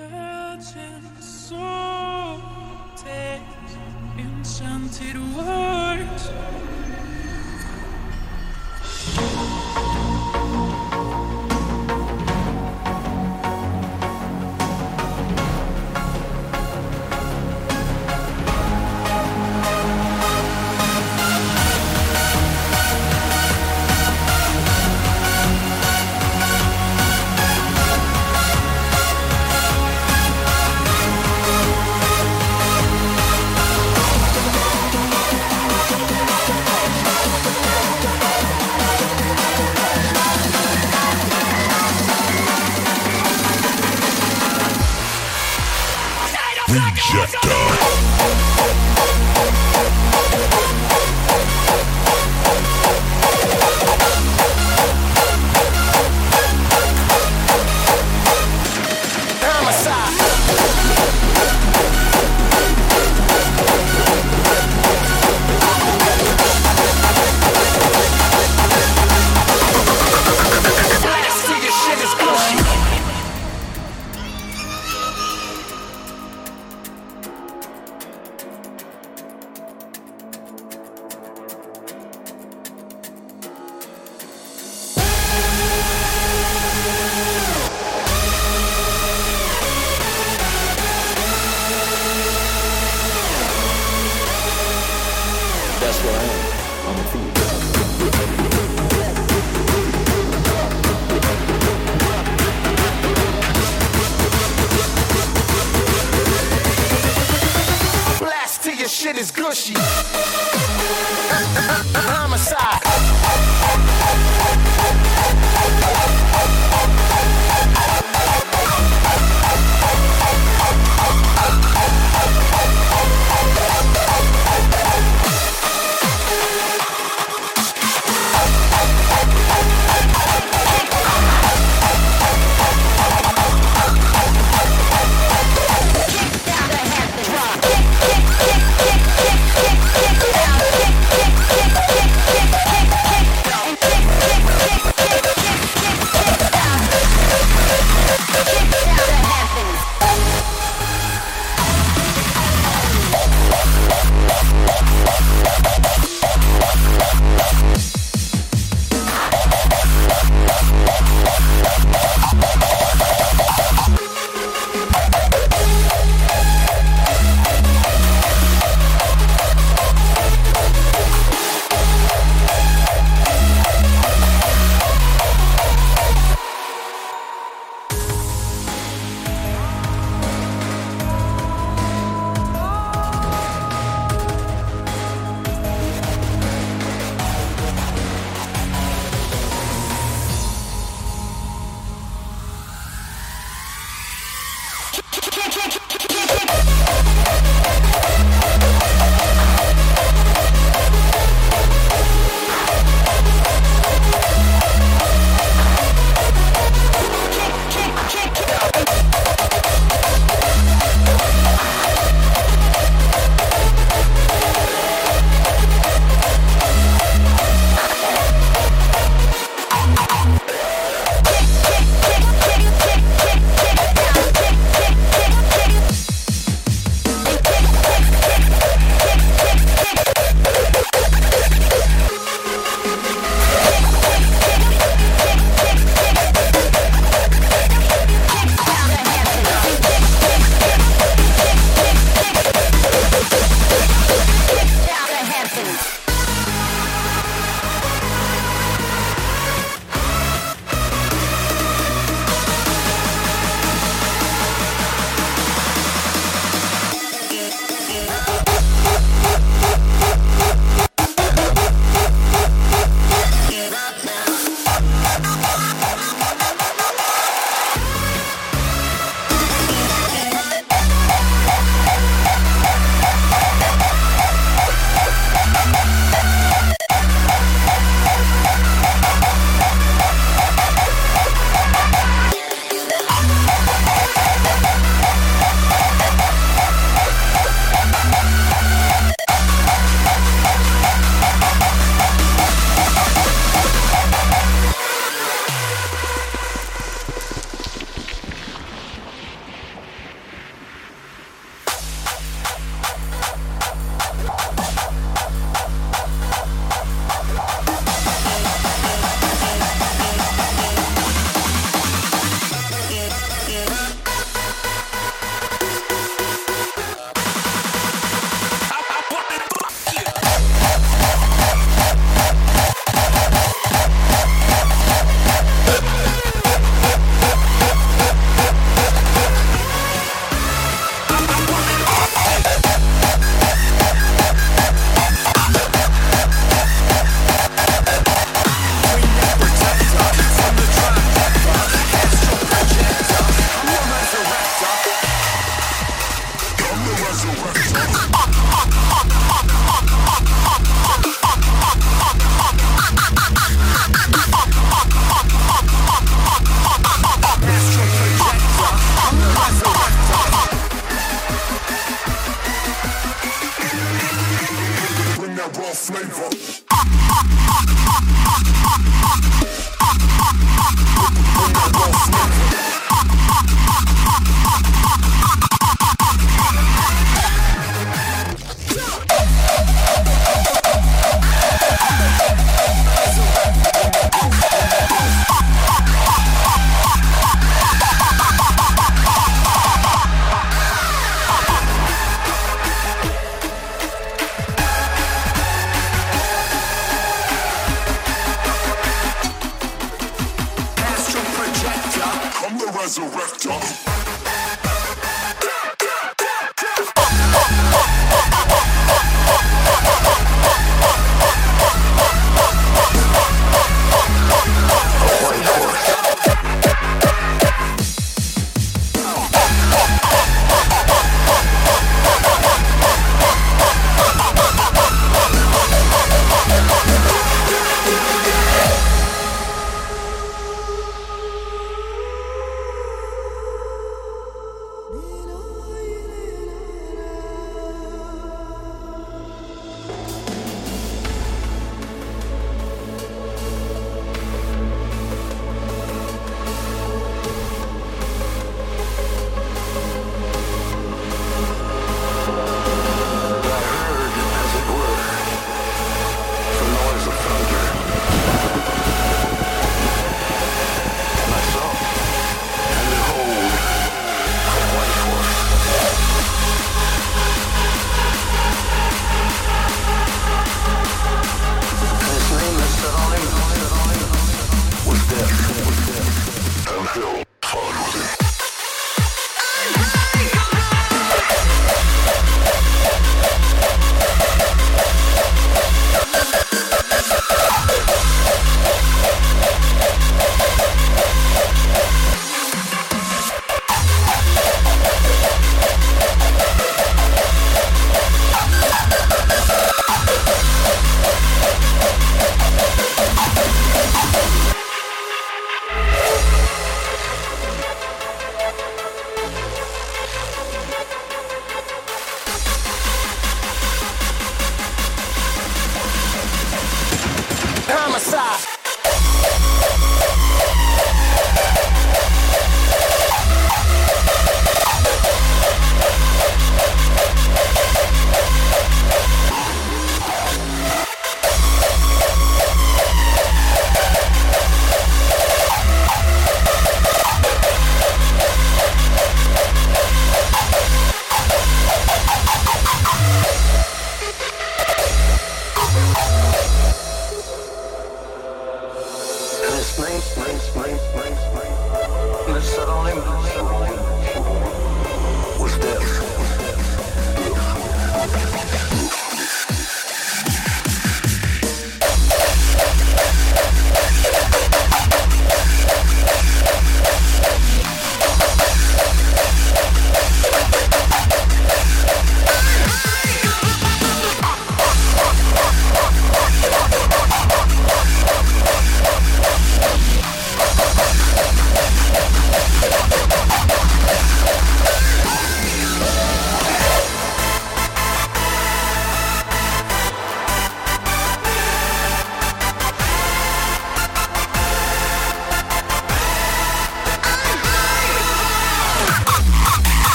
Kick, kick, kick, kick, kick, kick, flavor.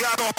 got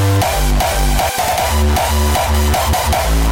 Thank you.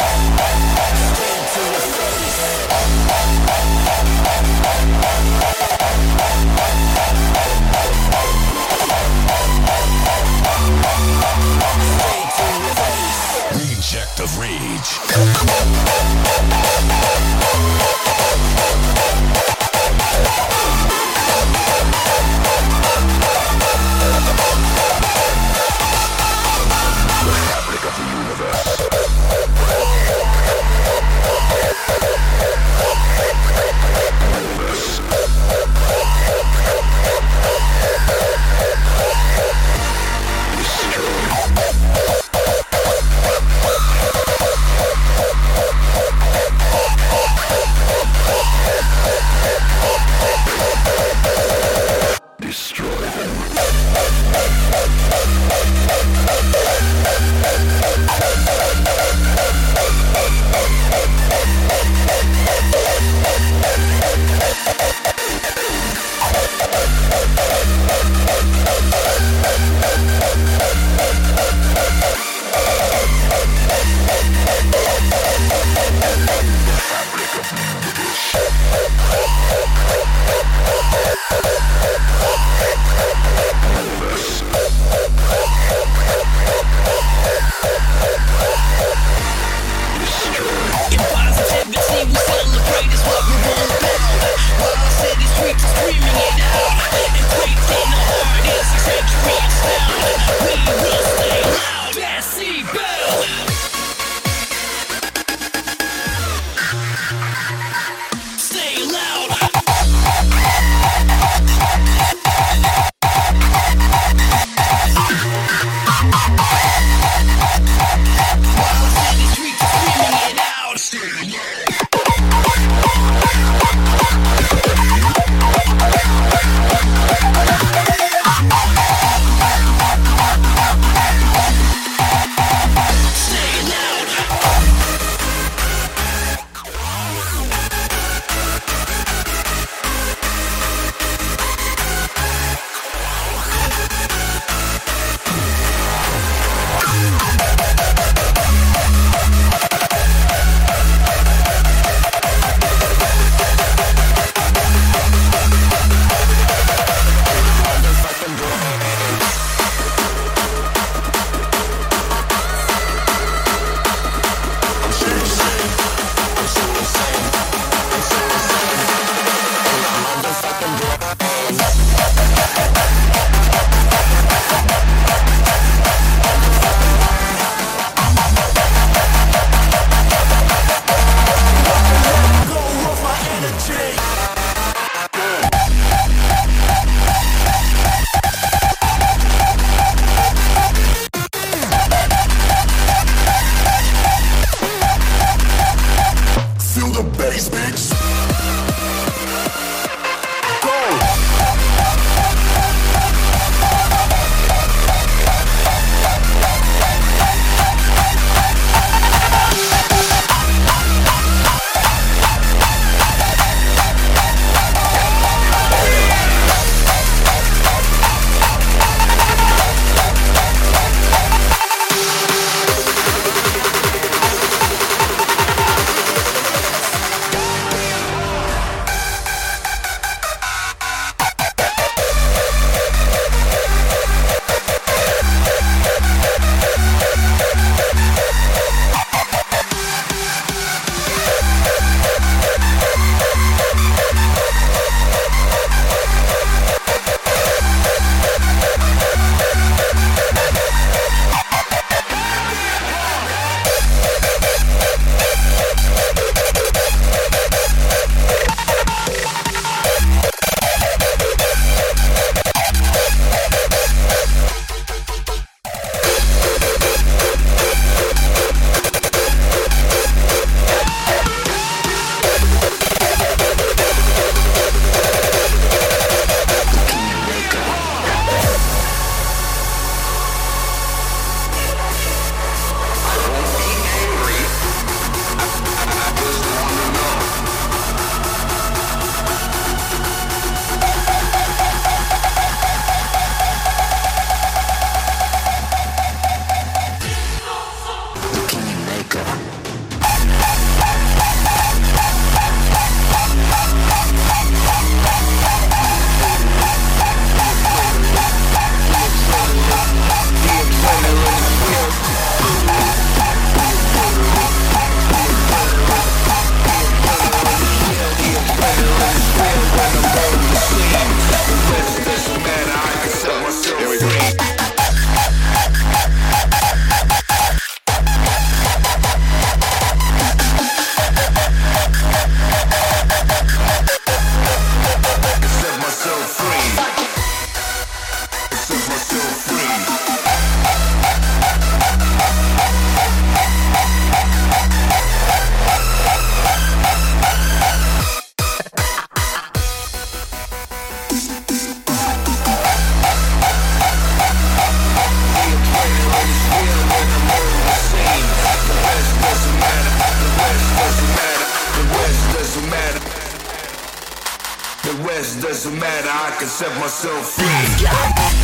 doesn't matter, I can set myself free. Yeah.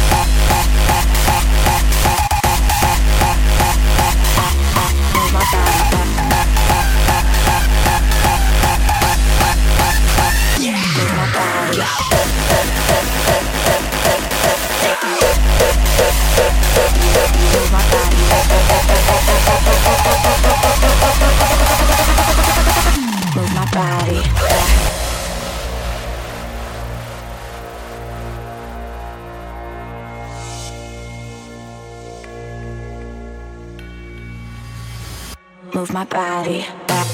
move my body. Back.